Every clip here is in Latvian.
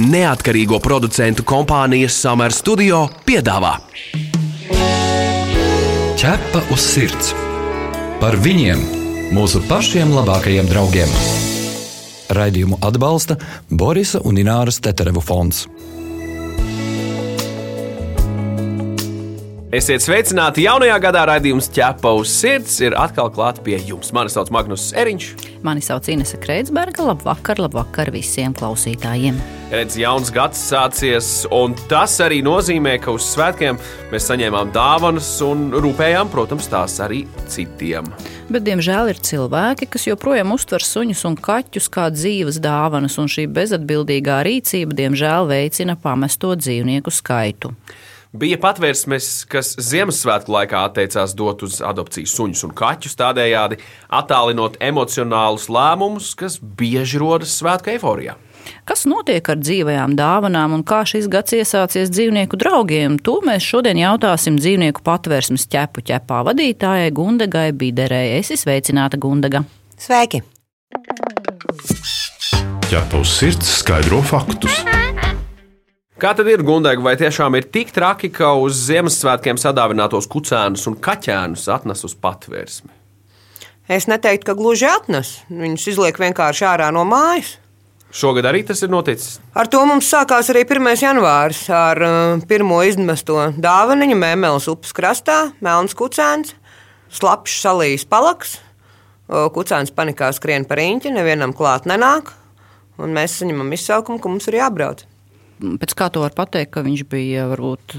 Neatkarīgo producentu kompānijas Summer Studio piedāvā Ķepa uz sirds par viņiem, mūsu pašiem labākajiem draugiem. Raidījumu atbalsta Borisa un Ināras Teterevu fonds. Esiet sveicināti jaunajā gadā. Raidījums ķepa uz sirds ir atkal klāts pie jums. Mani sauc Magnus Eriņš. Mani sauc Inese Kreitsberga. Labvakar, labvakar visiem klausītājiem. Redz, jauns gads sācies, un tas arī nozīmē, ka uz svētkiem mēs saņēmām dāvanas un rūpējām, protams, tās arī citiem. Bet, diemžēl, ir cilvēki, kas joprojām uztver suņus un kaķus kā dzīves dāvanas, un šī bezatbildīgā rīcība, diemžēl, veicina pamesto dzīvnieku skaitu. Bija patvērsmes, kas Ziemassvētku laikā atteicās dot uz adopciju suņus un kaķus, tādējādi attālinot emocionālus lēmumus, kas bieži rodas svētku eiforijā. Kas notiek ar dzīvajām dāvanām un kā šis gads iesācies dzīvnieku draugiem? To mēs šodien jautāsim dzīvnieku patvērsmes ķepu ķepā vadītājai Gundegai Biderei. Es esmu sveicināta Gundega. Sveiki! Ķepa uz sirds skaidro faktus. Kā tad ir gundēga, vai tiešām ir tik traki, ka uz Ziemassvētkiem sadāvinātos kucēnus un kaķēnus atnes uz patvērsmi? Es neteiktu, ka gluži atnes. Viņus izliek vienkārši ārā no mājas. Šogad arī tas ir noticis. Ar to mums sākās arī 1. janvāris ar uh, pirmo izmesto dāvaniņu Mēnesis upes krastā, Melns kucēns, slapjš salījis palaks. Kucēns panikā skrien par īņķi, nevienam klāt nenāk. Un mēs saņemam izsaukumu, ka mums ir jābrauc pēc kā to var pateikt, ka viņš bija varbūt.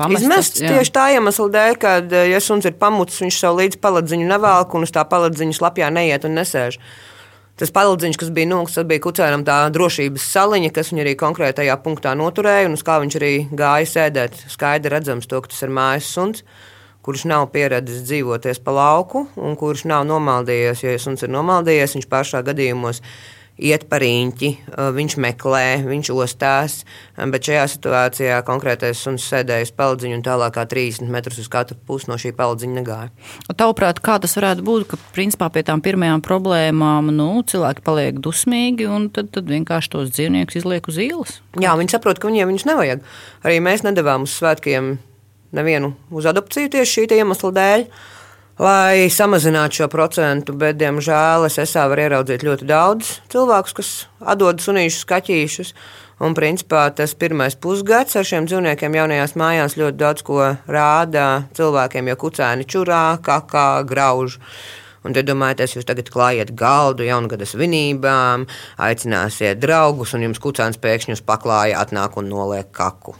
Pamests, Izmests jā. tieši tā iemesla dēļ, ka, ja suns ir pamucis, viņš savu līdzi paladziņu nevelk un uz tā paladziņa slapjā neiet un nesēž. Tas paladziņš, kas bija nūks, tas bija kucēnam tā drošības saliņa, kas viņu arī konkrētajā punktā noturēja un uz kā viņš arī gāja sēdēt. Skaidri redzams to, ka tas ir mājas suns kurš nav pieradis dzīvoties pa lauku un kurš nav nomaldījies. Jo ja suns ir nomaldījies, viņš pašā gadījumos iet par īņķi, viņš meklē, viņš ostās, bet šajā situācijā konkrētais suns sēdēja uz peldziņu un tālākā 30 metrus uz katru pusi no šī peldziņa negāja. Tavuprāt, kā tas varētu būt, ka principā pie tām pirmajām problēmām nu, cilvēki paliek dusmīgi un tad, tad vienkārši tos dzīvniekus izliek uz ielas? Jā, viņi saprot, ka viņiem viņus nevajag. Arī mēs nedavām uz svētkiem nevienu uz adopciju tieši šī iemesla dēļ lai samazinātu šo procentu, bet, diemžēl, es esā varu ieraudzīt ļoti daudz cilvēkus, kas atdod sunīšus, kaķīšus. Un, principā, tas pirmais pusgads ar šiem dzīvniekiem jaunajās mājās ļoti daudz ko rāda cilvēkiem, jo kucēni čurā, kakā, grauž. Un tad domājat, jūs tagad klājat galdu jaungada svinībām, aicināsiet draugus, un jums kucēns pēkšņi uz paklāja atnāk un noliek kaku.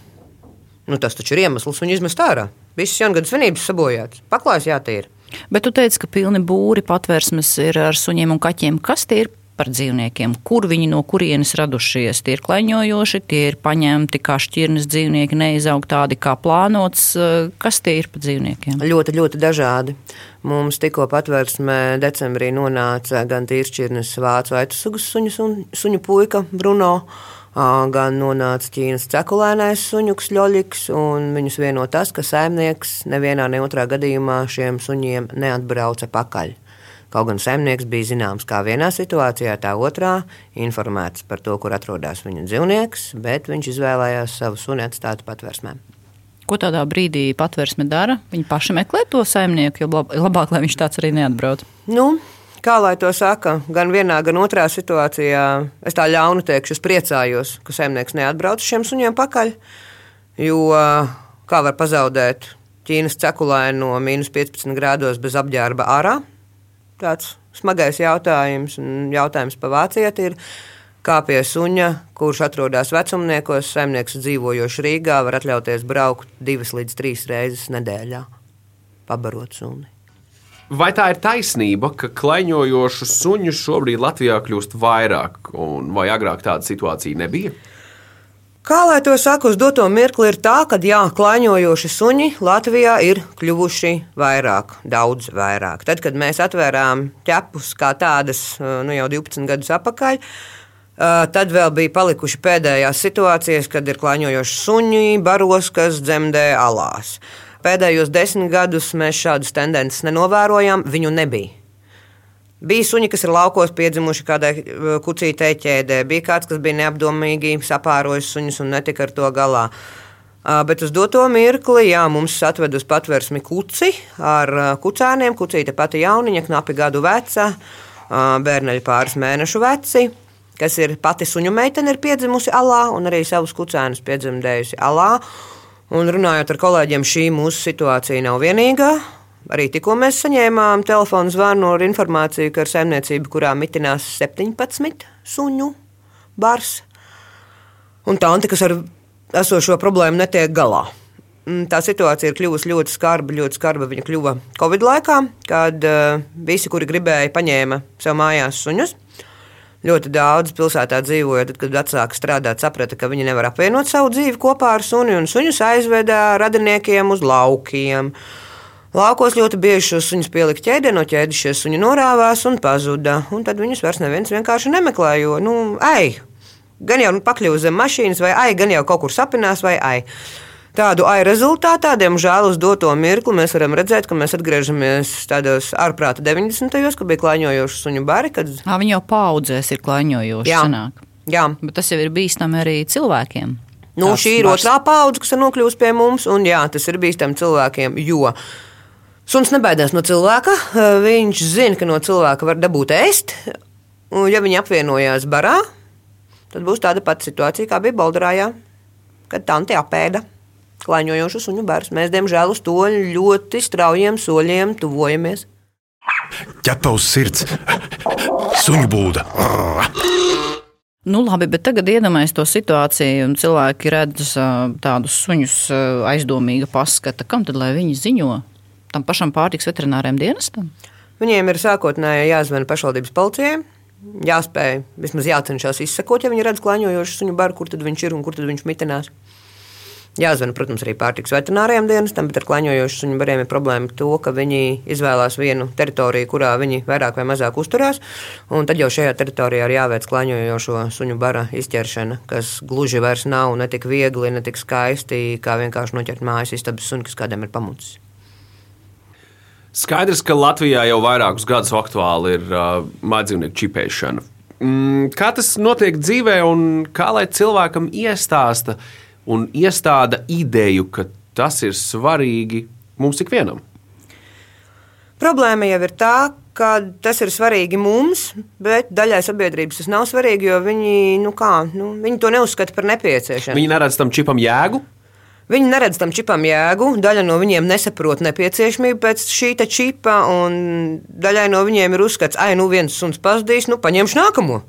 Nu, tas taču ir iemesls viņu izmest ārā. Visas jaungada svinības sabojātas. Paklājas jātīra. Bet tu teici, ka pilni būri patvērsmes ir ar suņiem un kaķiem. Kas tie ir par dzīvniekiem? Kur viņi no kurienes radušies? Tie ir klaņojoši, tie ir paņemti kā šķirnes dzīvnieki, neizaug tādi kā plānots. Kas tie ir par dzīvniekiem? Ļoti, ļoti dažādi. Mums tikko patvērsmē decembrī nonāca gan tīršķirnes vācu aitu sugas suņu, suņu puika Bruno gan nonāca Ķīnas cekulēnais suņuks ļoļiks, un viņus vieno tas, ka saimnieks nevienā ne otrā gadījumā šiem suņiem neatbrauca pakaļ. Kaut gan saimnieks bija zināms, kā vienā situācijā, tā otrā, informēts par to, kur atrodas viņa dzīvnieks, bet viņš izvēlējās savu suni atstāt patvērsmē. Ko tādā brīdī patvērsme dara? Viņi paši meklē to saimnieku, jo labāk, lai viņš tāds arī neatbrauc. Nu, kā lai to saka, gan vienā, gan otrā situācijā, es tā ļaunu teikšu, es priecājos, ka saimnieks neatbrauc šiem suņiem pakaļ. Jo kā var pazaudēt Ķīnas cekulēnu no mīnus 15 grādos bez apģērba ārā? Tāds smagais jautājums, un jautājums pa vācieti ir, kā pie suņa, kurš atrodas vecumniekos, saimnieks dzīvojošs Rīgā, var atļauties braukt divas līdz trīs reizes nedēļā, pabarot suni. Vai tā ir taisnība, ka klaiņojošu suņu šobrīd Latvijā kļūst vairāk, vai agrāk tāda situācija nebija? Kā lai to saka, uz doto mirkli ir tā, ka jā, klaiņojoši suņi Latvijā ir kļuvuši vairāk, daudz vairāk. Tad, kad mēs atvērām ķepus kā tādas nu, jau 12 gadus atpakaļ, tad vēl bija palikuši pēdējās situācijas, kad ir klaiņojoši suņi, baros, kas dzemdē alās. Pēdējos desmit gadus mēs šādas tendences nenovērojām, viņu nebija. Bija suņi, kas ir laukos piedzimuši kādai uh, kucītei ķēdē, bija kāds, kas bija neapdomīgi sapārojis suņus un netika ar to galā. Uh, Bet uz doto mirkli, jā, mums atved uz patvērsmi kuci ar uh, kucēniem. Kucīte pati jauniņa, knapi gadu veca, bērneļi pāris mēnešu veci, kas ir pati suņu meitene, ir piedzimusi alā un arī savus kucēnus piedzemdējusi alā. Un runājot ar kolēģiem, šī mūsu situācija nav vienīgā. Arī tikko mēs saņēmām telefonu zvanu ar informāciju, ka ir saimniecība, kurā mitinās 17 suņu bars. Un tā ante, kas ar esošo problēmu netiek galā. Mm, Tā situācija ir kļuvusi ļoti skarba. Ļoti skarba viņa kļuva Covid laikā, kad uh, visi, kuri gribēja, paņēma sev mājās suņus. Ļoti daudz pilsētā dzīvoja, tad, kad vecāki strādāja, saprata, ka viņi nevar apvienot savu dzīvi kopā ar suni, un suņus aizveda radiniekiem uz laukiem. Laukos ļoti bieži šos suņus pielika ķēdē, no ķēdes šie suņi norāvās un pazuda. Un tad viņus vairs neviens vienkārši nemeklē, jo, nu, ai, gan jau nu, pakļuva zem mašīnas, vai ai, gan jau kaut kur sapinās, vai ai. Tādu ai rezultātā, diemžēl, uz doto mirkli mēs varam redzēt, ka mēs atgriežamies tādos ārprāta 90. gados, kad bija klāņojoši suņu bari. Kad... Ā, Viņi jau paudzēs ir klaņojoši. Jā. sanāk. Jā, Bet tas jau ir bīstami arī cilvēkiem. Nu, Tās šī ir bars. otrā paudze, kas ir nokļuvusi pie mums, un jā, tas ir bīstami cilvēkiem. Jo suns nebaidās no cilvēka. Viņš zina, ka no cilvēka var dabūt ēst. Un, ja viņi apvienojās barā, tad būs tāda pati situācija, kā bija Baldarājā, kad tanti apēda klaiņojošu suņu bērnu. Mēs, diemžēl, uz to ļoti straujiem soļiem tuvojamies. ķepa uz sirds, suņu būda. Nu, labi, bet tagad iedomājieties to situāciju, un cilvēki redz tādus suņus aizdomīga paskata. Kam tad lai viņi ziņo? Tam pašam pārtiks veterināriem dienestam? Viņiem ir sākotnēji jāzvana pašvaldības policijai. Jāspēj vismaz jācenšas izsekot, ja viņi redz klāņojošu suņu baru, kur tad viņš ir un kur tad viņš mitinās. Jāzvana, protams, arī pārtiks veterināriem dienestam, bet ar klaņojošu suņu bariem ir problēma to, ka viņi izvēlās vienu teritoriju, kurā viņi vairāk vai mazāk uzturās. un Tad jau šajā teritorijā ir jāveic klaņojošo suņu bara izķeršana, kas gluži vairs nav ne tik viegli, ne tik skaisti, kā vienkārši noķert mājas istabas suni, kas kādam ir pamucis. Skaidrs, ka Latvijā jau vairākus gadus aktuāli ir uh, mājdzīvnieku čipēšana. Mm, kā tas notiek dzīvē, un kā lai cilvēkam iestāsta un iestāda ideju, ka tas ir svarīgi mums ikvienam? Problēma jau ir tā, ka tas ir svarīgi mums, bet daļai sabiedrības tas nav svarīgi, jo viņi, nu kā, nu, viņi to neuzskata par nepieciešamu. Viņi neredz tam čipam jēgu. Viņi neredz tam čipam jēgu, daļa no viņiem nesaprot nepieciešamību pēc šī čipa, un daļai no viņiem ir uzskats, ah, nu viens suns pazudīs, nu paņemšu nākamo.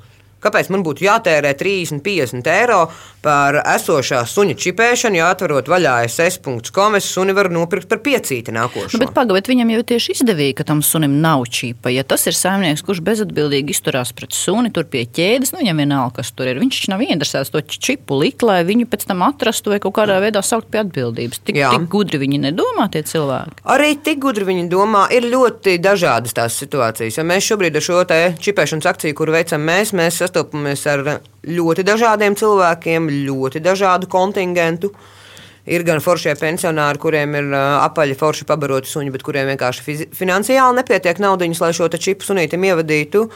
Kāpēc man būtu jātērē 30, 50 eiro par esošā suņa čipēšanu, ja atverot vaļā SS.com, es suni varu nopirkt par piecīti nākošo? Nu, bet pagaidi, viņam jau tieši izdevīgi, ka tam sunim nav čipa. Ja tas ir saimnieks, kurš bezatbildīgi izturās pret suni, tur pie ķēdes, nu viņam vienalga, kas tur ir. Viņš taču nav interesēts to čipu likt, lai viņu pēc tam atrastu vai kaut kādā veidā saukt pie atbildības. Tik, Jā. tik gudri viņi nedomā, tie cilvēki. Arī tik gudri viņi domā, ir ļoti dažādas tās situācijas. Ja mēs šobrīd ar šo čipēšanas akciju, kuru veicam mēs, mēs sastopamies ar ļoti dažādiem cilvēkiem, ļoti dažādu kontingentu. Ir gan foršie pensionāri, kuriem ir apaļi forši pabaroti suņi, bet kuriem vienkārši finansiāli nepietiek naudiņas, lai šo čipu sunītam ievadītu.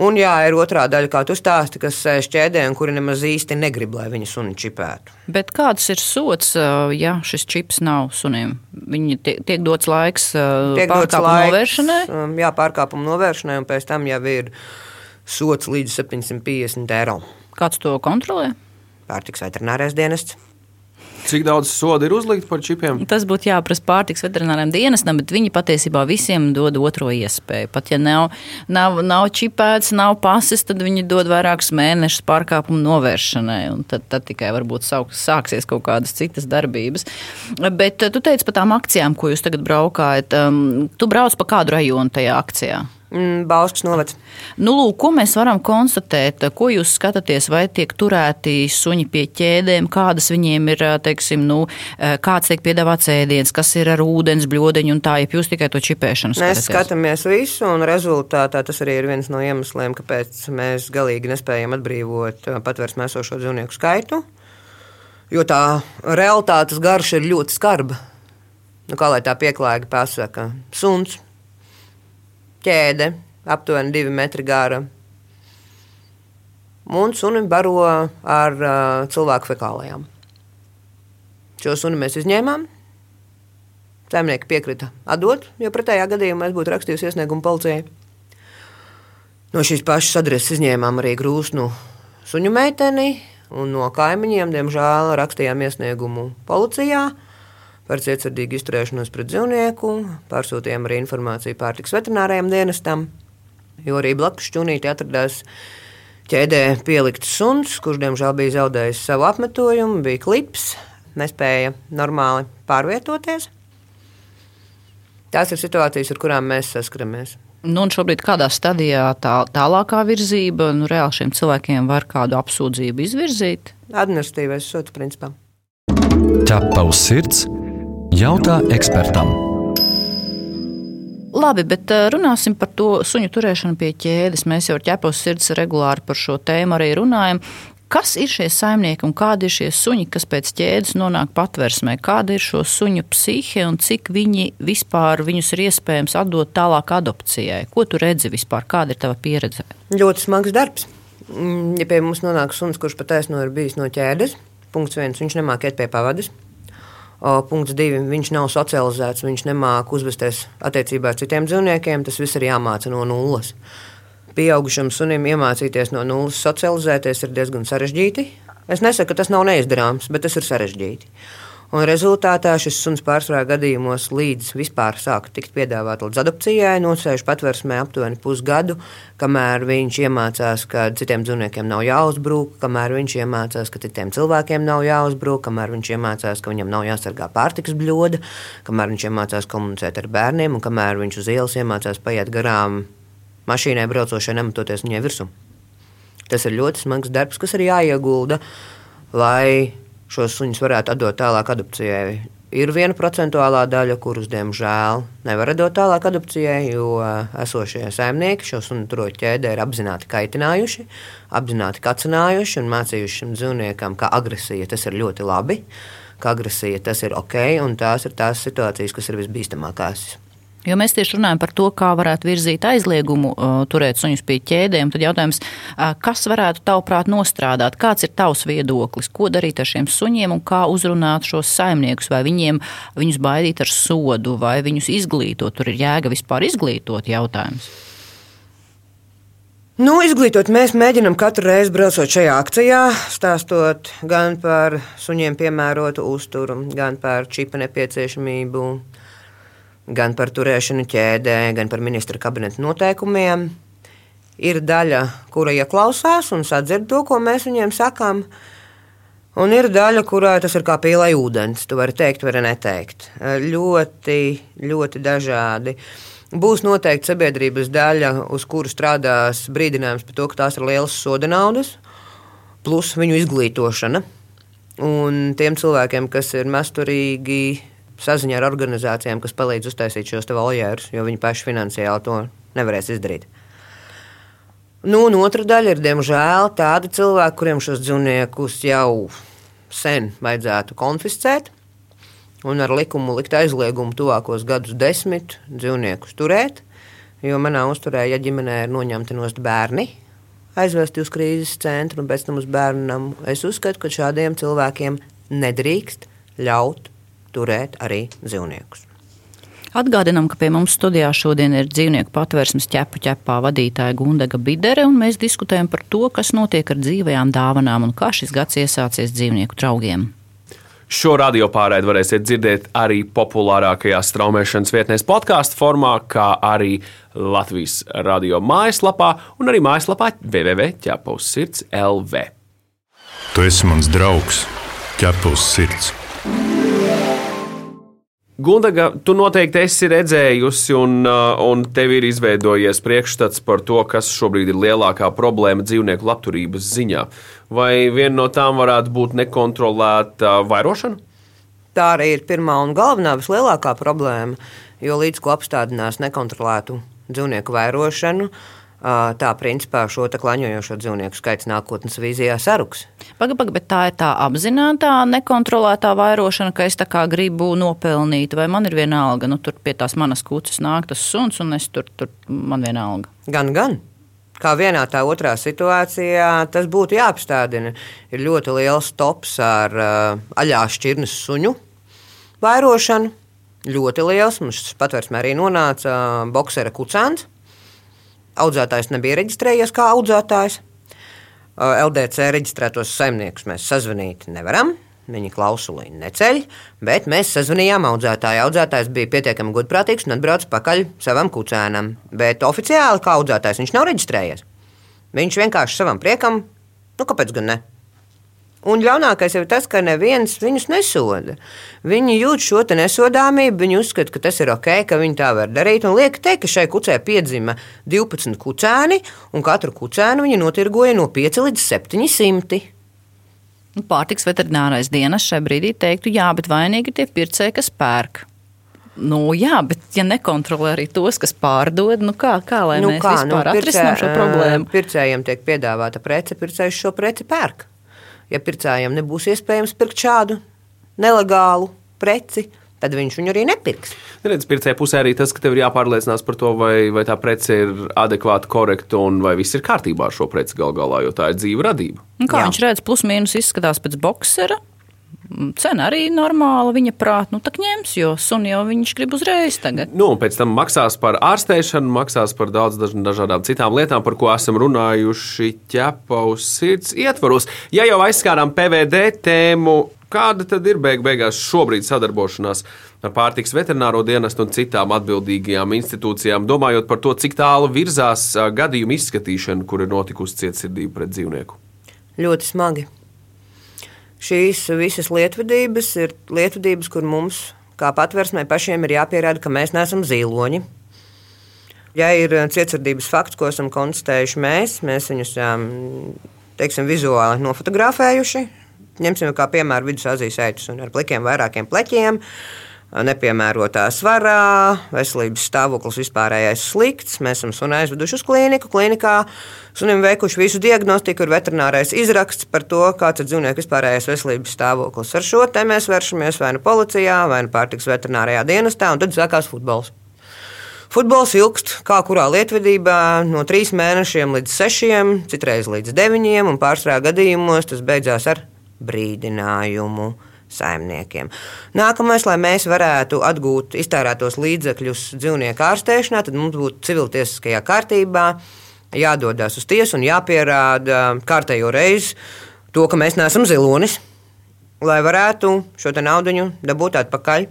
Un jā, ir otrā daļa, kā tu stāsti, kas sēž ķēdē un kuri nemaz īsti negrib, lai viņa suni čipētu. Bet kāds ir sots, ja šis čips nav sunim? Viņi tie- tiek dots laiks Tiek dots pārkāpumu laiks, novēršanai. Jā, pārkāpumu novēršanai, un pēc tam jau ir sots līdz 750 eiro. Kāds to kontrolē? Pārtiks veterinārais dienests. Cik daudz sodu ir uzlikt par čipiem? Tas būtu jāprasa pārtiks veterināriem dienestam, bet viņi patiesībā visiem dod otro iespēju. Pat ja nav, nav, nav čipēts, nav pasis, tad viņi dod vairākus mēnešus pārkāpumu novēršanai. un Tad, tad tikai varbūt sāksies kaut kādas citas darbības. Bet eh, tu teici par tām akcijām, ko jūs tagad braukājat. Um, tu brauc pa kādu rajonu tajā akcijā? Mm, Bauskas novads. Nu, lūk, ko mēs varam konstatēt? Ko jūs skatāties, vai tiek turēti suņi pie ķēdēm, kādas viņiem ir, teiksim, nu, kāds tiek piedāvāts ēdiens, kas ir ar ūdens bļodeņu un tā, ja jūs tikai to čipēšanu Mēs skatāties? skatāmies visu, un rezultātā tas arī ir viens no iemesliem, kāpēc mēs galīgi nespējam atbrīvot patvērsmē esošo dzīvnieku skaitu. Jo tā realitātes garša ir ļoti skarba. Nu, kā lai tā pieklājīgi pasaka, suns, ķēde, aptuveni 2 metri gara. Un suni baro ar uh, cilvēku fekālijām. Šo suni mēs izņēmām. Saimnieki piekrita atdot, jo pretējā gadījumā es būtu rakstījusi iesniegumu policijai. No šīs pašas adreses izņēmām arī grūsnu suņu meiteni, un no kaimiņiem, diemžēl, rakstījām iesniegumu policijā par cietsirdīgu izturēšanos pret dzīvnieku, pārsūtījām arī informāciju pārtiks veterinārajam dienestam, jo arī blakus šķūnītī atradās ķēdē pielikts suns, kurš, diemžēl, bija zaudējis savu apmetojumu, bija klips, nespēja normāli pārvietoties. Tās ir situācijas, ar kurām mēs saskaramies. Nu, šobrīd kādā stadijā tā tālākā virzība, nu, reāli šiem cilvēkiem var kādu apsūdzību izvirzīt? Administratīvais sots, principā. Ķepa uz sirds, jautā ekspertam. Labi, bet runāsim par to suņu turēšanu pie ķēdes. Mēs jau ar ķepos sirds regulāri par šo tēmu arī runājam. Kas ir šie saimnieki un kādi ir šie suņi, kas pēc ķēdes nonāk patversmē? Kāda ir šo suņu psihe un cik viņi vispār viņus ir iespējams atdot tālāk adopcijai? Ko tu redzi vispār? Kāda ir tava pieredze? Ļoti smags darbs. Mm, ja pie mums nonāk suns, kurš patiesībā ir bijis no ķēdes, punkts viens, viņš nemāk iet pie pavadas. Punkts divi, viņš nav socializēts, viņš nemāk uzvesties attiecībā ar citiem dzīvniekiem. Tas viss ir jāmāca no nulles pieaugušam sunim iemācīties no nulles socializēties ir diezgan sarežģīti. Es nesaku, ka tas nav neizdarāms, bet tas ir sarežģīti. Un rezultātā šis suns pārsvarā gadījumos līdz vispār sāk tikt piedāvāt līdz adopcijai, nosēž patversmē aptuveni pusgadu, kamēr viņš iemācās, ka citiem dzīvniekiem nav jāuzbrūk, kamēr viņš iemācās, ka citiem cilvēkiem nav jāuzbrūk, kamēr viņš iemācās, ka viņam nav jāsargā pārtikas bļoda, kamēr viņš iemācās komunicēt ar bērniem un kamēr viņš uz ielas iemācās paiet garām mašīnai braucošai nematoties viņai virsū. Tas ir ļoti smags darbs, kas ir jāiegulda, lai šos suņus varētu atdot tālāk adopcijai. Ir viena procentuālā daļa, kurus, diemžēl, nevar dot tālāk adopcijai, jo esošie saimnieki šo sunu turot ķēdē ir apzināti kaitinājuši, apzināti kacinājuši un mācījuši šim dzīvniekam, ka agresija tas ir ļoti labi, ka agresija tas ir ok, un tās ir tās situācijas, kas ir visbīstamākās. Jo mēs tieši runājam par to, kā varētu virzīt aizliegumu uh, turēt suņus pie ķēdēm. Tad jautājums, uh, kas varētu tavuprāt nostrādāt? Kāds ir tavs viedoklis? Ko darīt ar šiem suņiem un kā uzrunāt šos saimniekus? Vai viņiem viņus baidīt ar sodu vai viņus izglītot? Tur ir jēga vispār izglītot jautājums. Nu, izglītot mēs mēģinām katru reizi braucot šajā akcijā, stāstot gan par suņiem piemērotu uzturu, gan par čipa nepieciešamību, gan par turēšanu ķēdē, gan par ministra kabineta noteikumiem. Ir daļa, kura ieklausās un sadzird to, ko mēs viņiem sakām. Un ir daļa, kurā tas ir kā pīlai ūdens. Tu vari teikt, vari neteikt. Ļoti, ļoti dažādi. Būs noteikti sabiedrības daļa, uz kuru strādās brīdinājums par to, ka tās ir lielas soda naudas, plus viņu izglītošana. Un tiem cilvēkiem, kas ir masturīgi, saziņā ar organizācijām, kas palīdz uztaisīt šos voljērus, jo viņi paši finansiāli to nevarēs izdarīt. Nu, un otra daļa ir, diemžēl, tādi cilvēki, kuriem šos dzīvniekus jau sen vajadzētu konfiscēt un ar likumu likt aizliegumu tuvākos gadus desmit dzīvniekus turēt. Jo manā uzturē, ja ģimenē ir noņemti nost bērni, aizvesti uz krīzes centru un pēc tam uz bērnu namu, es uzskatu, ka šādiem cilvēkiem nedrīkst ļaut turēt arī dzīvniekus. Atgādinām, ka pie mums studijā šodien ir dzīvnieku patvērsmes ķepu ķepā vadītāja Gundaga Bidere, un mēs diskutējam par to, kas notiek ar dzīvajām dāvanām un kā šis gads iesācies dzīvnieku draugiem. Šo radio pārraidi varēsiet dzirdēt arī populārākajās straumēšanas vietnēs, podkāstu formā, kā arī Latvijas radio mājaslapā un arī mājaslapā www.ķepaus sirds LV. Tu esi mans draugs, ķepaus sirds. Gundaga, tu noteikti esi redzējusi, un, uh, un tev ir izveidojies priekšstats par to, kas šobrīd ir lielākā problēma dzīvnieku labturības ziņā. Vai viena no tām varētu būt nekontrolēta vairošana? Tā arī ir pirmā un galvenā vislielākā problēma, jo līdz ko apstādinās nekontrolētu dzīvnieku vairošanu, tā principā šo klaņojošo dzīvnieku skaits nākotnes vīzijā saruks. Pagaid, pagaid, bet tā ir tā apzināta, nekontrolētā vairošana, ka es tā kā gribu nopelnīt, vai man ir vienalga, nu tur pie tās manas kūces nāk tas suns, un es tur, tur man vienalga. Gan, gan. Kā vienā tā otrā situācijā, tas būtu jāapstādina. Ir ļoti liels tops ar uh, aļā šķirnes suņu vairošanu. Ļoti liels. Mums patvērsmē arī nonāca boxera kucēns audzētājs nebija reģistrējies kā audzētājs. LDC reģistrētos saimniekus mēs sazvanīt nevaram. Viņi klausulī neceļ, bet mēs sazvanījām audzētāju. Audzētājs bija pietiekami gudprātīgs un atbrauca pakaļ savam kucēnam. Bet oficiāli kā audzētājs viņš nav reģistrējies. Viņš vienkārši savam priekam, nu kāpēc gan ne? Un ļaunākais ir tas, ka neviens viņus nesoda. Viņi jūt šo nesodāmību, viņi uzskata, ka tas ir ok, ka viņi tā var darīt. Un liek teikt, ka šai kucē piedzima 12 kucēni, un katru kucēnu viņi notirgoja no 5 līdz 700. Nu, pārtiks veterinārais dienas šai brīdī teiktu, jā, bet vainīgi ir tie pircēji, kas pērk. Nu, jā, bet ja nekontrolē arī tos, kas pārdod, nu kā, kā lai nu, mēs kā, vispār nu, pircē, atrisinām šo problēmu? Pircējiem tiek piedāvāta prece, pircējs šo preci pērk ja pircējiem nebūs iespējams pirkt šādu nelegālu preci, tad viņš viņu arī nepirks. Redz, pircēja pusē arī tas, ka tev ir jāpārliecinās par to, vai, vai tā prece ir adekvāti, korekta un vai viss ir kārtībā ar šo preci gal galā, jo tā ir dzīva radība. Un kā Jā. viņš redz, plus mīnus izskatās pēc boksera. Cena arī normāla, viņa prātā, nu tā ņems, jo sunu jau viņš grib uzreiz tagad. Nu, un pēc tam maksās par ārstēšanu, maksās par daudz dažādām citām lietām, par ko esam runājuši ķepa uz sirds ietvaros. Ja jau aizskārām PVD tēmu, kāda tad ir beig beigās šobrīd sadarbošanās ar pārtiks veterināro dienestu un citām atbildīgajām institūcijām, domājot par to, cik tālu virzās gadījumu izskatīšana, kur ir notikusi cietsirdība pret dzīvnieku? Ļoti smagi šīs visas lietvedības ir lietvedības, kur mums, kā patvērsmē, pašiem ir jāpierāda, ka mēs neesam zīloņi. Ja ir cietsirdības fakts, ko esam konstatējuši mēs, mēs viņus teiksim, vizuāli nofotografējuši. Ņemsim kā piemēru vidusazijas aitus un ar plikiem vairākiem pleķiem. Uh, nepiemērotā svarā, veselības stāvoklis vispārējais slikts. Mēs esam sunu aizveduši uz klīniku. Klīnikā sunim veikuši visu diagnostiku, ir veterinārais izraksts par to, kāds ir dzīvnieku vispārējais veselības stāvoklis. Ar šo te mēs vēršamies vai nu policijā, vai nu pārtiks veterinārijā dienestā, un tad sākās futbols. Futbols ilgst kā kurā lietvedībā no trīs mēnešiem līdz sešiem, citreiz līdz deviņiem, un pārsvarā gadījumos tas beidzās ar brīdinājumu saimniekiem. Nākamais, lai mēs varētu atgūt iztērētos līdzekļus dzīvnieku ārstēšanā, tad mums būtu civiltiesiskajā kārtībā jādodas uz tiesu un jāpierāda kārtējo reizi to, ka mēs neesam zilonis, lai varētu šo naudu dabūt atpakaļ.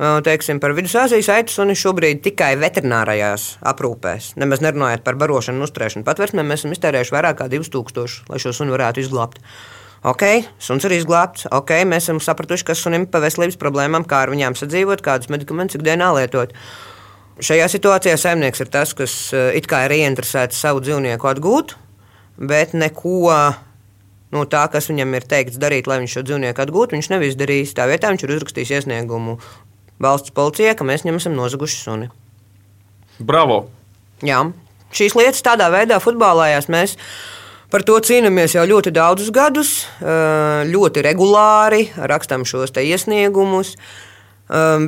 Teiksim, par vidusāzijas aitu suni šobrīd tikai veterinārajās aprūpēs. Nemaz nerunājot par barošanu un uzturēšanu patvērsmē, mēs esam iztērējuši vairāk kā 2000, lai šo sunu varētu izglābt. Ok, suns ir izglābts, ok, mēs esam sapratuši, kas sunim pa veselības problēmām, kā ar viņām sadzīvot, kādus medikamentus ikdienā lietot. Šajā situācijā saimnieks ir tas, kas eh, it kā ir ieinteresēts savu dzīvnieku atgūt, bet neko no tā, kas viņam ir teikts darīt, lai viņš šo dzīvnieku atgūtu, viņš nav izdarījis. Tā vietā viņš ir uzrakstījis iesniegumu valsts policijai, ka mēs viņam esam nozaguši suni. Bravo! Jā, šīs lietas tādā veidā futbolājās. Mēs Par to cīnāmies jau ļoti daudzus gadus, ļoti regulāri rakstām šos iesniegumus.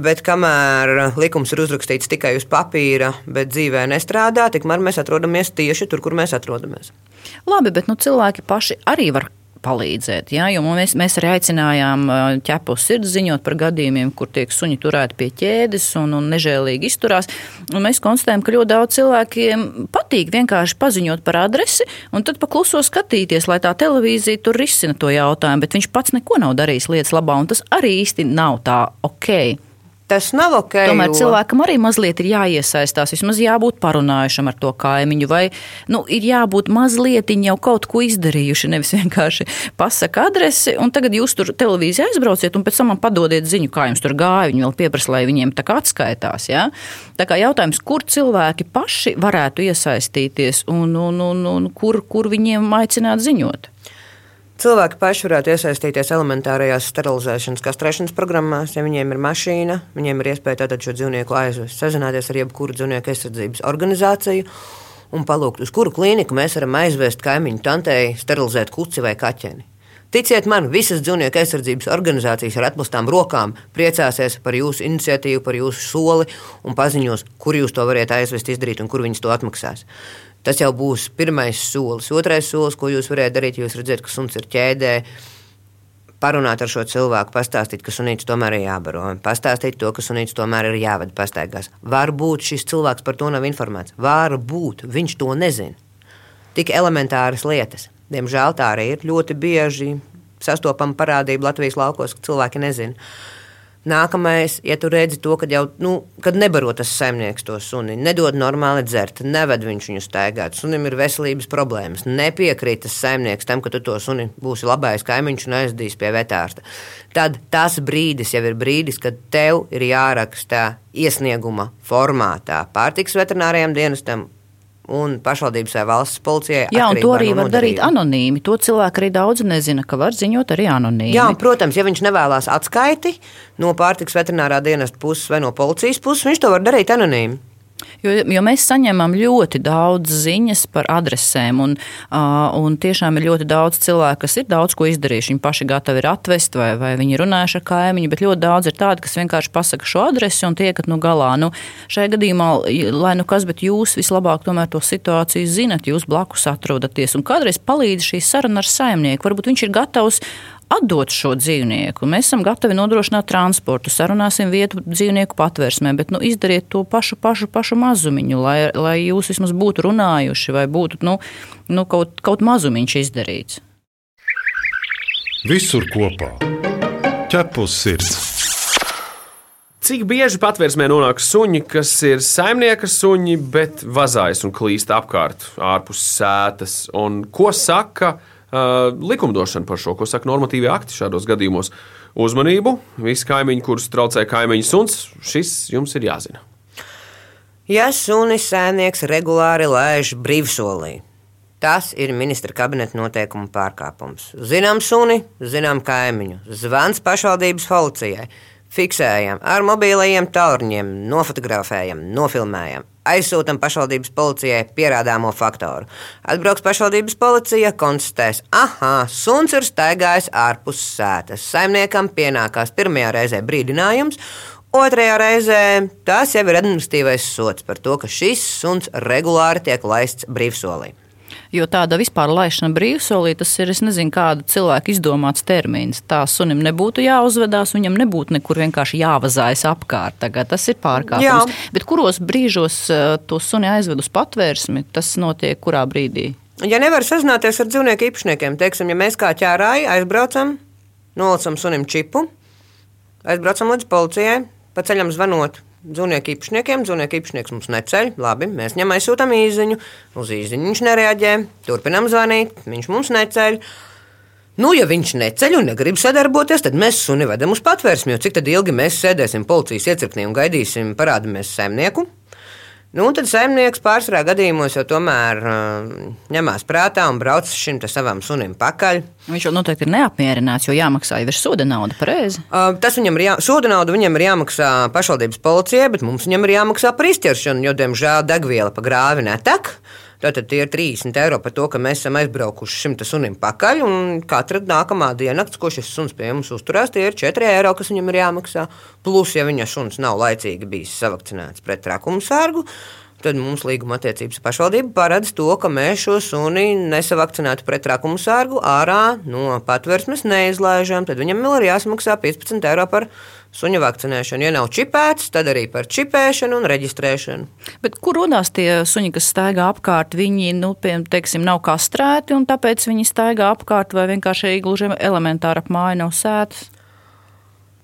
Bet kamēr likums ir uzrakstīts tikai uz papīra, bet dzīvē nestrādā, tikmēr mēs atrodamies tieši tur, kur mēs atrodamies. Labi, bet nu, cilvēki paši arī var palīdzēt. Ja? Jo mēs, mēs arī aicinājām ķepu sirds ziņot par gadījumiem, kur tiek suņi turēti pie ķēdes un, un nežēlīgi izturās. Un mēs konstatējam, ka ļoti daudz cilvēkiem patīk vienkārši paziņot par adresi un tad pakluso skatīties, lai tā televīzija tur risina to jautājumu, bet viņš pats neko nav darījis lietas labā, un tas arī īsti nav tā ok. Tas nav ok. Tomēr jo... cilvēkam arī mazliet ir jāiesaistās, vismaz jābūt parunājušam ar to kaimiņu, vai nu, ir jābūt mazliet jau kaut ko izdarījuši. Nevis vienkārši pasaka adresi, un tagad jūs tur televīzijā aizbrauciet, un pēc tam man padodiet ziņu, kā jums tur gāja. Viņi vēl pieprasa, lai viņiem tā kā atskaitās. Ja? Tā kā jautājums, kur cilvēki paši varētu iesaistīties un, un, un, un kur, kur viņiem aicināt ziņot? Cilvēki paši varētu iesaistīties elementārajās sterilizēšanas, kastrēšanas programmās. Ja viņiem ir mašīna, viņiem ir iespēja tātad šo dzīvnieku aizvest, sazināties ar jebkuru dzīvnieku aizsardzības organizāciju un palūgt, uz kuru klīniku mēs varam aizvest kaimiņu tantei, sterilizēt kuci vai kaķeni. Ticiet man, visas dzīvnieku aizsardzības organizācijas ar atpūstām rokām priecāsies par jūsu iniciatīvu, par jūsu soli un paziņos, kur jūs to varat aizvest, izdarīt un kur viņas to atmaksās. Tas jau būs pirmais solis. Otrais solis, ko jūs varētu darīt, jūs redzat, ka suns ir ķēdē. Parunāt ar šo cilvēku, pastāstīt, ka sunīts tomēr ir jābaro, pastāstīt to, ka sunīts tomēr ir jāved pastaigās. Varbūt šis cilvēks par to nav informēts. Varbūt viņš to nezina. Tik elementāras lietas. Diemžēl tā arī ir ļoti bieži sastopama parādība Latvijas laukos, ka cilvēki nezina. Nākamais, ja tu redzi to, kad jau nu, kad nebaro tas saimnieks to suni, nedod normāli dzert, neved viņš viņu staigāt, sunim ir veselības problēmas, nepiekrīt tas saimnieks tam, ka tu to suni būsi labais kaimiņš un aizdīs pie vetārsta. Tad tas brīdis jau ir brīdis, kad tev ir jāraksta iesnieguma formātā pārtiks veterinārajam dienestam un pašvaldības vai valsts policijai. Jā, un to arī no var nodarījumu. darīt anonīmi. To cilvēku arī daudz nezina, ka var ziņot arī anonīmi. Jā, protams, ja viņš nevēlas atskaiti no pārtiks veterinārā dienesta puses vai no policijas puses, viņš to var darīt anonīmi. Jo, jo mēs saņemam ļoti daudz ziņas par adresēm, un, un tiešām ir ļoti daudz cilvēku, kas ir daudz ko izdarījuši. Viņi paši gatavi ir atvest, vai, vai viņi runājuši ar kaimiņu, bet ļoti daudz ir tādi, kas vienkārši pasaka šo adresi un tiekat nu galā. Nu, šajā gadījumā, lai nu kas, bet jūs vislabāk tomēr to situāciju zinat, jūs blakus atrodaties, un kādreiz palīdz šī saruna ar saimnieku. Varbūt viņš ir gatavs atdot šo dzīvnieku. Mēs esam gatavi nodrošināt transportu, sarunāsim vietu dzīvnieku patvērsmē, bet nu, izdariet to pašu, pašu, pašu mazumiņu, lai, lai jūs vismaz būtu runājuši vai būtu nu, nu, kaut, kaut mazumiņš izdarīts. Visur kopā - ķepus sirds. Cik bieži patvērsmē nonāk suņi, kas ir saimnieka suņi, bet vazājas un klīst apkārt ārpus sētas? Un ko saka likumdošana par šo, ko saka normatīvie akti šādos gadījumos. Uzmanību, visi kaimiņi, kurus traucē kaimiņu suns, šis jums ir jāzina. Ja sunis sēnieks regulāri laiž brīvsolī, tas ir ministra kabineta noteikuma pārkāpums. Zinām suni, zinām kaimiņu, zvans pašvaldības policijai fiksējam ar mobilajiem tālruņiem, nofotografējam, nofilmējam, aizsūtam pašvaldības policijai pierādāmo faktoru. Atbrauks pašvaldības policija, konstatēs, ah, suns ir staigājis ārpus sētas. Saimniekam pienākās pirmajā reizē brīdinājums. Otrajā reizē tas jau ir administratīvais sots par to, ka šis suns regulāri tiek laists brīvsolī. Jo tāda vispār laišana brīvsolī, tas ir, es nezinu, kāda cilvēka izdomāts termins. Tā sunim nebūtu jāuzvedās, viņam nebūtu nekur vienkārši jāvazājas apkārt. Tagad tas ir pārkāpums. Jā. Bet kuros brīžos eh, to suni aizved uz patvērsmi, tas notiek kurā brīdī? Ja nevar sazināties ar dzīvnieku īpašniekiem, teiksim, ja mēs kā ķērāji aizbraucam, nolicam sunim čipu, aizbraucam līdz policijai, pa ceļam zvanot dzīvnieku īpašniekiem. Dzīvnieku īpašnieks mums neceļ. Labi, mēs viņam aizsūtām īziņu. Uz īziņu viņš nereaģē. Turpinām zvanīt. Viņš mums neceļ. Nu, ja viņš neceļ un negrib sadarboties, tad mēs suni vedam uz patvērsmi. Cik ilgi mēs sēdēsim policijas iecirknī un gaidīsim, parādīsimies saimnieku? Nu, tad saimnieks pārsvarā gadījumos jau tomēr uh, ņemās prātā un brauc šim savam sunim pakaļ. Viņš jau noteikti ir neapmierināts, jo jāmaksā jau ir soda nauda, pareizi. Uh, tas viņam ir jā, soda nauda, viņam ir jāmaksā pašvaldības policijai, bet mums viņam ir jāmaksā par izķeršanu, jo, diemžēl, degviela pa grāvi netek. Tātad tie ir 30 eiro par to, ka mēs esam aizbraukuši šim sunim pakaļ. Katra nākamā diennakts, ko šis suns pie mums uzturēs, tie ir 4 eiro, kas viņam ir jāmaksā. Plus, ja viņa suns nav laicīgi bijis savakcinēts pret trakumu sārgu, tad mums līguma attiecības pašvaldība paredz to, ka mēs šo suni nesavakcinētu pret trakumu sārgu ārā no patversmes neizlaižam. Tad viņam vēl ir jāsamaksā 15 eiro par suņu vakcinēšanu. Ja nav čipēts, tad arī par čipēšanu un reģistrēšanu. Bet kur rodās tie suņi, kas staigā apkārt? Viņi, nu, piem, teiksim, nav kastrēti un tāpēc viņi staigā apkārt vai vienkārši gluži elementāri ap māju nav sētas?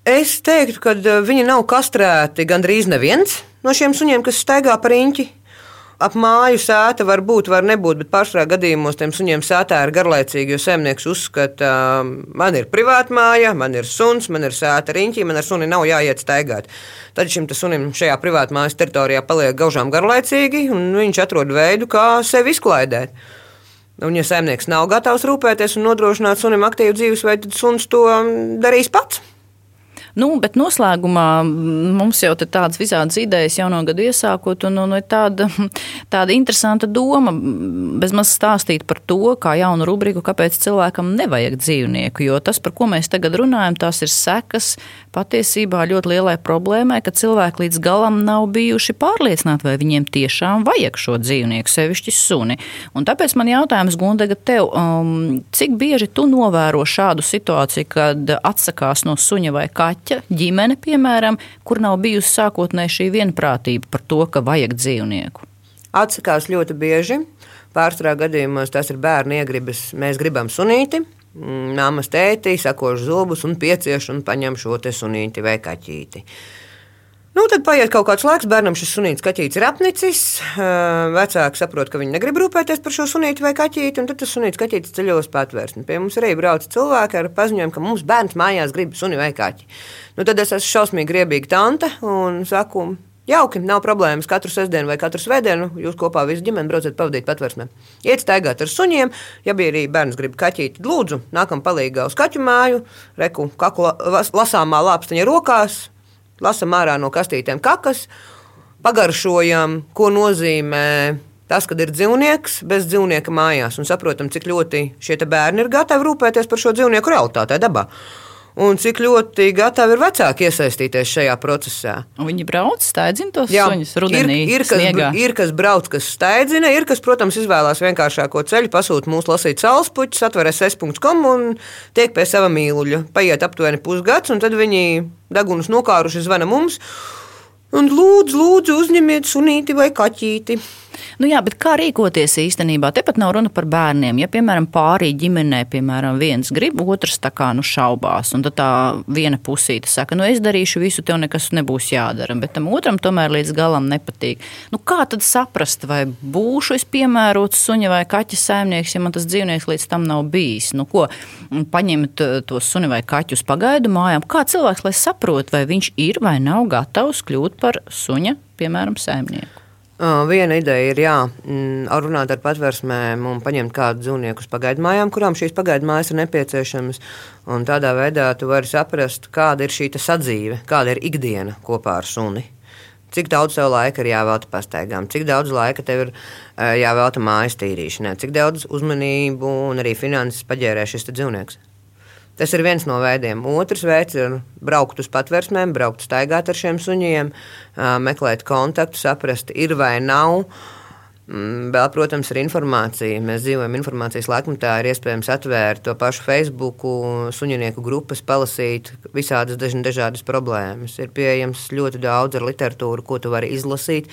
Es teiktu, ka eh, viņi nav kastrēti gandrīz neviens no šiem suņiem, kas staigā par īņķi ap māju sēta var būt, var nebūt, bet pārsvarā gadījumos tiem suņiem sētā ir garlaicīgi, jo saimnieks uzskata, man ir privāta māja, man ir suns, man ir sēta riņķī, man ar suni nav jāiet staigāt. Tad šim sunim šajā privāta mājas teritorijā paliek gaužām garlaicīgi, un viņš atrod veidu, kā sevi izklaidēt. Un, ja saimnieks nav gatavs rūpēties un nodrošināt sunim aktīvu dzīvesveidu, tad suns to darīs pats. Nu, bet noslēgumā mums jau tādas visādas idejas jauno gadu iesākot, un, un ir tāda, tāda interesanta doma bezmaz stāstīt par to, kā jaunu rubriku, kāpēc cilvēkam nevajag dzīvnieku. Jo tas, par ko mēs tagad runājam, tās ir sekas patiesībā ļoti lielai problēmai, ka cilvēki līdz galam nav bijuši pārliecināti, vai viņiem tiešām vajag šo dzīvnieku, sevišķi suni. Un tāpēc man jautājums, Gundega, tev, um, cik bieži tu novēro šādu situāciju, kad atsakās no suņa vai kaķa ģimene, piemēram, kur nav bijusi sākotnēji šī vienprātība par to, ka vajag dzīvnieku? Atsakās ļoti bieži. Pārsvarā gadījumos tas ir bērnu iegribas. Mēs gribam sunīti, Nāmas mm, tēti, sakošu zobus un piecieš un paņem šo te sunīti vai kaķīti. Nu, tad paiet kaut kāds laiks, bērnam šis sunīts kaķītis ir apnicis. Vecāki saprot, ka viņi negrib rūpēties par šo sunīti vai kaķīti, un tad tas sunīts kaķītis ceļo uz patvērsni. Pie mums arī brauc cilvēki ar paziņojumu, ka mums bērns mājās grib suni vai kaķi. Nu, tad es esmu šausmīgi griebīga tante un saku, Jauki, nav problēmas. Katru sestdienu vai katru svētdienu jūs kopā visu ģimeni braucat pavadīt patvērsmē. Iet staigāt ar suņiem, ja bija arī bērns grib kaķīt, lūdzu, nākam palīgā uz kaķu māju, reku kaku lasāmā lāpstiņa rokās, lasam ārā no kastītēm kakas, pagaršojam, ko nozīmē tas, kad ir dzīvnieks bez dzīvnieka mājās, un saprotam, cik ļoti šie bērni ir gatavi rūpēties par šo dzīvnieku realitātē dabā un cik ļoti gatavi ir vecāki iesaistīties šajā procesā. Un viņi brauc, steidzina tos Jā, suņus rudenī. Ir, ir, kas, sniegā. ir kas brauc, kas steidzina, ir kas, protams, izvēlās vienkāršāko ceļu, pasūta mūsu lasīt salspuķus, atver ss.com un tiek pie sava mīluļa. Paiet aptuveni pusgads, un tad viņi degunus nokāruši zvana mums. Un lūdzu, lūdzu, uzņemiet sunīti vai kaķīti. Nu, jā, bet kā rīkoties īstenībā? Tepat nav runa par bērniem. Ja, piemēram, pārī ģimenē, piemēram, viens grib, otrs tā kā nu šaubās, un tad tā viena pusīte saka, nu es darīšu visu, tev nekas nebūs jādara, bet tam otram tomēr līdz galam nepatīk. Nu, kā tad saprast, vai būšu es piemērots suņa vai kaķa saimnieks, ja man tas dzīvnieks līdz tam nav bijis? Nu, ko, paņemt to suni vai kaķu uz pagaidu mājām? Kā cilvēks, lai saprot, vai viņš ir vai nav gatavs kļūt par suņa, piemēram, saimnieku? Viena ideja ir jā, mm, runāt ar patvērsmēm un paņemt kādu dzīvnieku uz pagaidu mājām, kurām šīs pagaidu mājas ir nepieciešamas. Tādā veidā tu vari saprast, kāda ir šī sadzīve, kāda ir ikdiena kopā ar suni. Cik daudz tev laika ir jāvelta pastaigām, cik daudz laika tev ir jāvelta mājas tīrīšanai, cik daudz uzmanību un arī finanses paģērē šis dzīvnieks. Tas ir viens no veidiem. Otrs veids ir braukt uz patvērsmēm, braukt staigāt ar šiem suņiem, meklēt kontaktu, saprast, ir vai nav. Mm, vēl, protams, ir informācija. Mēs dzīvojam informācijas laikmetā, ir iespējams atvērt to pašu Facebook, suņinieku grupas, palasīt visādas dažādas problēmas. Ir pieejams ļoti daudz ar literatūru, ko tu vari izlasīt.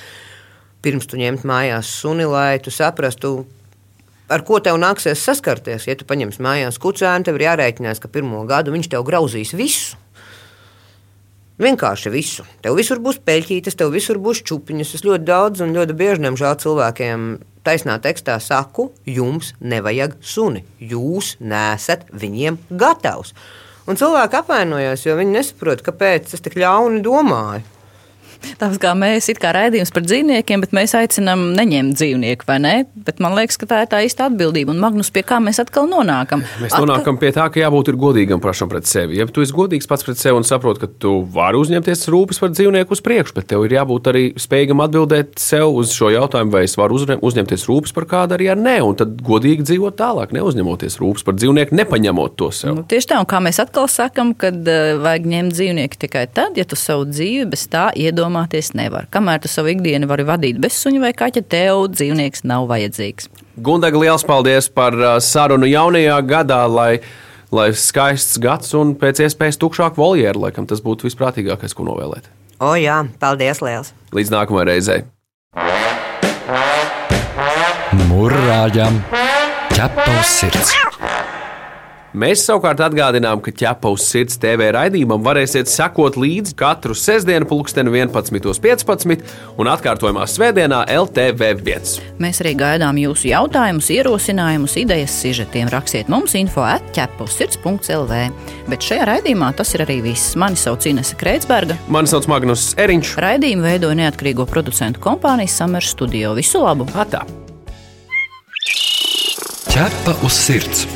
Pirms tu ņemt mājās suni, lai tu saprastu, ar ko tev nāksies saskarties. Ja tu paņemsi mājās kucēnu, tev ir jārēķinās, ka pirmo gadu viņš tev grauzīs visu. Vienkārši visu. Tev visur būs peļķītes, tev visur būs čūpiņas. Es ļoti daudz un ļoti bieži, diemžēl, cilvēkiem taisnā tekstā saku, jums nevajag suni. Jūs nesat viņiem gatavs. Un cilvēki apvainojas, jo viņi nesaprot, kāpēc es tik ļauni domāju. Tāpēc kā mēs it kā raidījums par dzīvniekiem, bet mēs aicinām neņemt dzīvnieku, vai ne? Bet man liekas, ka tā ir tā īsta atbildība. Un Magnus, pie kā mēs atkal nonākam? Mēs nonākam pie tā, ka jābūt godīgam pašam pret sevi. Ja tu esi godīgs pats pret sevi un saproti, ka tu vari uzņemties rūpes par dzīvnieku uz priekšu, bet tev ir jābūt arī spējīgam atbildēt sev uz šo jautājumu, vai es varu uzņemties rūpes par kādu arī ar nē, un tad godīgi dzīvot tālāk, neuzņemoties rūpes par dzīvnieku, nepaņemot to sev. Nu, tieši tā, un kā mēs atkal sakam, kad uh, vajag ņemt dzīvnieku tikai tad, ja tu savu dzīvi bez tā iedomājies iedomāties nevar. Kamēr tu savu ikdienu vari vadīt bez suņa vai kaķa, tev dzīvnieks nav vajadzīgs. Gundaga, liels paldies par uh, sarunu jaunajā gadā, lai, lai skaists gads un pēc iespējas tukšāk voljeru, laikam tas būtu visprātīgākais, ko novēlēt. O jā, paldies liels! Līdz nākamajai reizei! Mūrāģam ķepa uz sirds! Mēs savukārt atgādinām, ka ķepa uz sirds TV raidījumam varēsiet sekot līdzi katru sestdienu, pulksteni 11.15 un atkārtojumā svētdienā LTV1. Mēs arī gaidām jūsu jautājumus, ierosinājumus, idejas, sižetiem. Rakstiet mums info atķepa uz sirds.lv. Bet šajā raidījumā tas ir arī viss. Mani sauc Inese Kreitsberga. Mani sauc Magnus Eriņš. Raidījumu veidoja neatkarīgo producentu kompānija Summer Studio. Visu labu! Atā. Ķepa uz sirds!